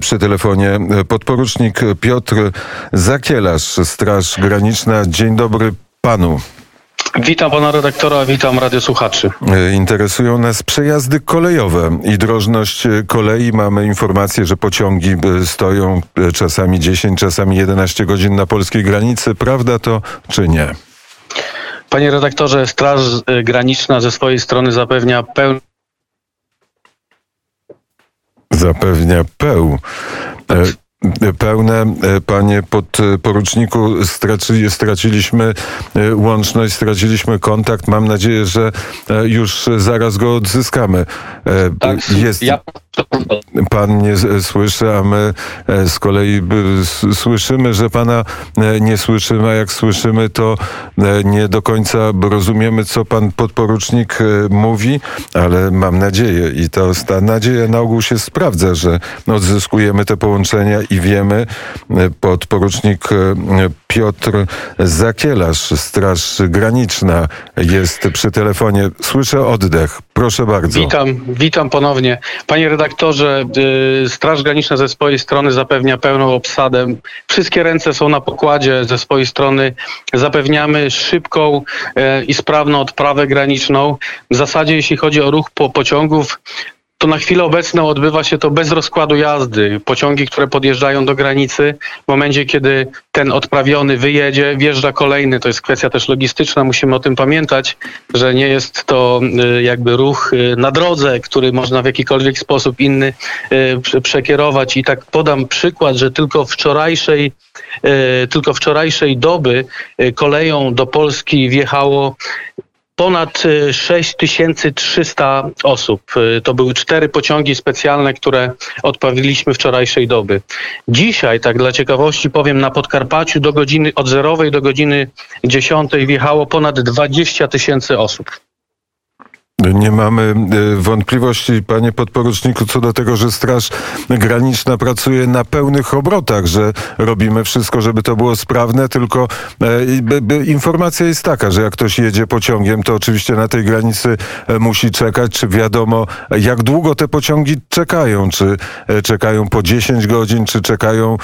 przy telefonie podporucznik Piotr Zakielarz, Straż Graniczna. Dzień dobry panu. Witam pana redaktora, witam radiosłuchaczy. Interesują nas przejazdy kolejowe i drożność kolei. Mamy informację, że pociągi stoją czasami 10, czasami 11 godzin na polskiej granicy. Prawda to czy nie? Panie redaktorze, Straż Graniczna ze swojej strony zapewnia pełną zapewnia peł. Pełne, panie podporuczniku, straci, straciliśmy łączność, straciliśmy kontakt. Mam nadzieję, że już zaraz go odzyskamy. Tak, Jest, ja Pan nie słyszy, a my e, z kolei słyszymy, że Pana e, nie słyszymy, a jak słyszymy, to e, nie do końca rozumiemy, co Pan podporucznik mówi, ale mam nadzieję i to, ta nadzieja na ogół się sprawdza, że odzyskujemy te połączenia i wiemy, podporucznik Piotr Zakielarz, Straż Graniczna jest przy telefonie. Słyszę oddech. Proszę bardzo. Witam, witam ponownie. Panie redaktorze, y, Straż Graniczna ze swojej strony zapewnia pełną obsadę. Wszystkie ręce są na pokładzie. Ze swojej strony zapewniamy szybką i sprawną odprawę graniczną. W zasadzie, jeśli chodzi o ruch po pociągów, to na chwilę obecną odbywa się to bez rozkładu jazdy. Pociągi, które podjeżdżają do granicy, w momencie, kiedy ten odprawiony wyjedzie, wjeżdża kolejny. To jest kwestia też logistyczna. Musimy o tym pamiętać, że nie jest to y, jakby ruch y, na drodze, który można w jakikolwiek sposób inny y, przekierować. I tak podam przykład, że tylko wczorajszej, tylko wczorajszej doby koleją do Polski wjechało ponad 6300 y, osób. Y, to były cztery pociągi specjalne, które odprawiliśmy wczorajszej doby. Dzisiaj, tak dla ciekawości powiem, na Podkarpaciu do godziny od zerowej do godziny 10 wjechało ponad 20 tysięcy osób. Nie mamy e, wątpliwości, panie podporuczniku, co do tego, że Straż Graniczna pracuje na pełnych obrotach, że robimy wszystko, żeby to było sprawne, tylko e, informacja jest taka, że jak ktoś jedzie pociągiem, to oczywiście na tej granicy e, musi czekać. Czy wiadomo, jak długo te pociągi czekają? Czy czekają po 10 godzin, czy czekają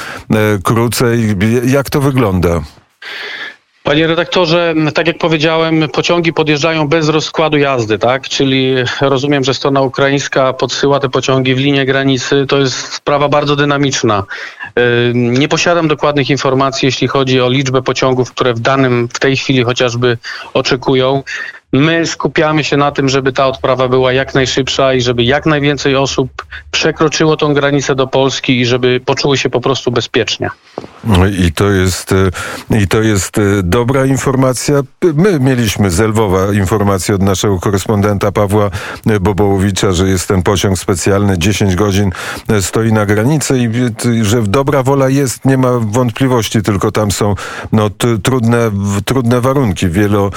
krócej? Jak to wygląda? Panie redaktorze, tak jak powiedziałem, pociągi podjeżdżają bez rozkładu jazdy, tak? Czyli rozumiem, że strona ukraińska podsyła te pociągi w linię granicy. To jest sprawa bardzo dynamiczna. Nie posiadam dokładnych informacji, jeśli chodzi o liczbę pociągów, które w danym, w tej chwili chociażby oczekują. My skupiamy się na tym, żeby ta odprawa była jak najszybsza i żeby jak najwięcej osób przekroczyło tą granicę do Polski i żeby poczuły się po prostu bezpiecznie. I to jest, e, i to jest e, dobra informacja. My mieliśmy z Lwowa informację od naszego korespondenta Pawła Bobołowicza, że jest ten pociąg specjalny, 10 godzin e, stoi na granicy i że dobra wola jest, nie ma wątpliwości, tylko tam są no, trudne, trudne warunki, wielo,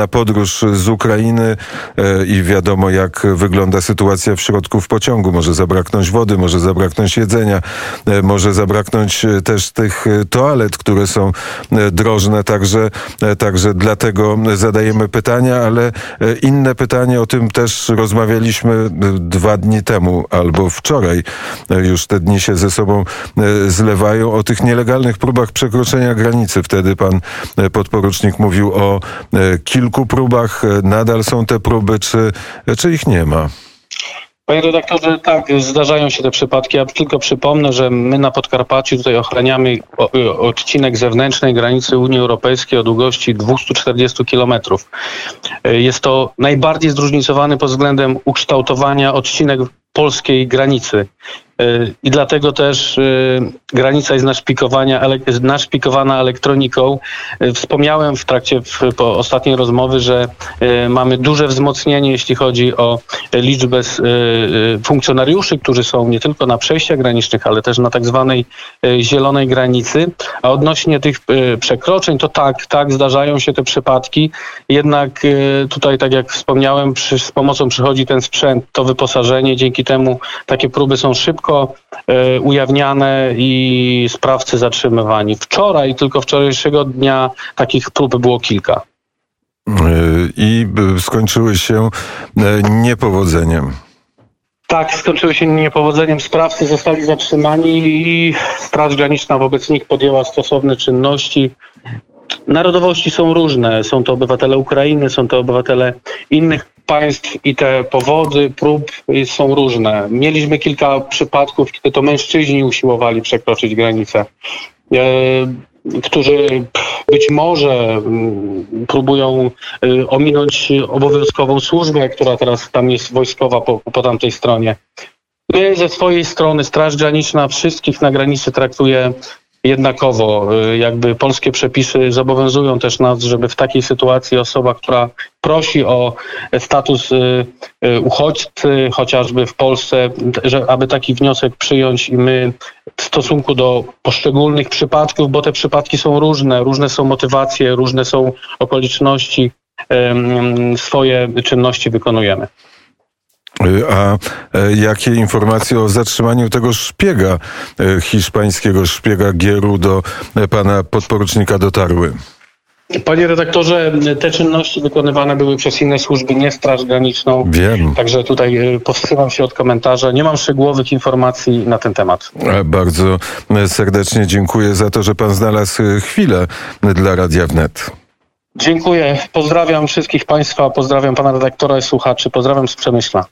wielogodzinna podróż z Ukrainy i wiadomo jak wygląda sytuacja w środku w pociągu. Może zabraknąć wody, może zabraknąć jedzenia, może zabraknąć też tych e, toalet, które są e, drożne, także, e, także dlatego zadajemy pytania, ale inne pytanie, o tym też rozmawialiśmy dwa dni temu albo wczoraj, już te dni się ze sobą zlewają, o tych nielegalnych próbach przekroczenia granicy. Wtedy pan podporucznik mówił o kilku próbach, nadal są te próby, czy, czy ich nie ma? Panie redaktorze, tak, zdarzają się te przypadki. Ja tylko przypomnę, że my na Podkarpaciu tutaj ochraniamy odcinek zewnętrznej granicy Unii Europejskiej o długości 240 kilometrów. Jest to najbardziej zróżnicowany pod względem ukształtowania odcinek polskiej granicy. I dlatego też y, granica jest naszpikowana, naszpikowana elektroniką. Y, wspomniałem w trakcie w, po ostatniej rozmowy, że y, mamy duże wzmocnienie, jeśli chodzi o liczbę funkcjonariuszy, którzy są nie tylko na przejściach granicznych, ale też na tak zwanej zielonej granicy. A odnośnie tych przekroczeń, to tak, tak, zdarzają się te przypadki. Jednak tutaj, tak jak wspomniałem, przy, z pomocą przychodzi ten sprzęt, to wyposażenie. Dzięki temu takie próby są szybko szybko e, ujawniane i sprawcy zatrzymywani. Wczoraj, tylko wczorajszego dnia takich prób było kilka. E, I skończyły się e, niepowodzeniem. Tak, skończyły się niepowodzeniem. Sprawcy zostali zatrzymani i Straż Graniczna wobec nich podjęła stosowne czynności. Narodowości są różne. Są to obywatele Ukrainy, są to obywatele innych państw i te powody prób są różne. Mieliśmy kilka przypadków, kiedy to mężczyźni usiłowali przekroczyć granicę. E, którzy być może mm, próbują y, ominąć obowiązkową służbę, która teraz tam jest wojskowa po, po tamtej stronie. My ze swojej strony Straż Graniczna wszystkich na granicy traktuje jednakowo. Y, Jakby polskie przepisy zobowiązują też nas, żeby w takiej sytuacji osoba, która prosi o status y, y, uchodźcy, chociażby w Polsce, że aby taki wniosek przyjąć i my w stosunku do poszczególnych przypadków, bo te przypadki są różne, różne są motywacje, różne są okoliczności, swoje czynności wykonujemy. Y, A e, jakie informacje o zatrzymaniu tego szpiega, e, hiszpańskiego szpiega Gieru do e, pana podporucznika dotarły? Panie redaktorze, te czynności wykonywane były przez inne służby, nie Straż Graniczną. Wiem. Także tutaj powstrzymam się od komentarza. Nie mam szczegółowych informacji na ten temat. Bardzo serdecznie dziękuję za to, że pan znalazł chwilę dla Radia Wnet. Dziękuję. Pozdrawiam wszystkich Państwa, pozdrawiam pana redaktora i słuchaczy, pozdrawiam z Przemyśla.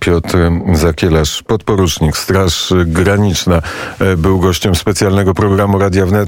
Piotr Zakielarz, podporucznik, Straż Graniczna, e, był gościem specjalnego programu Radia Wnet.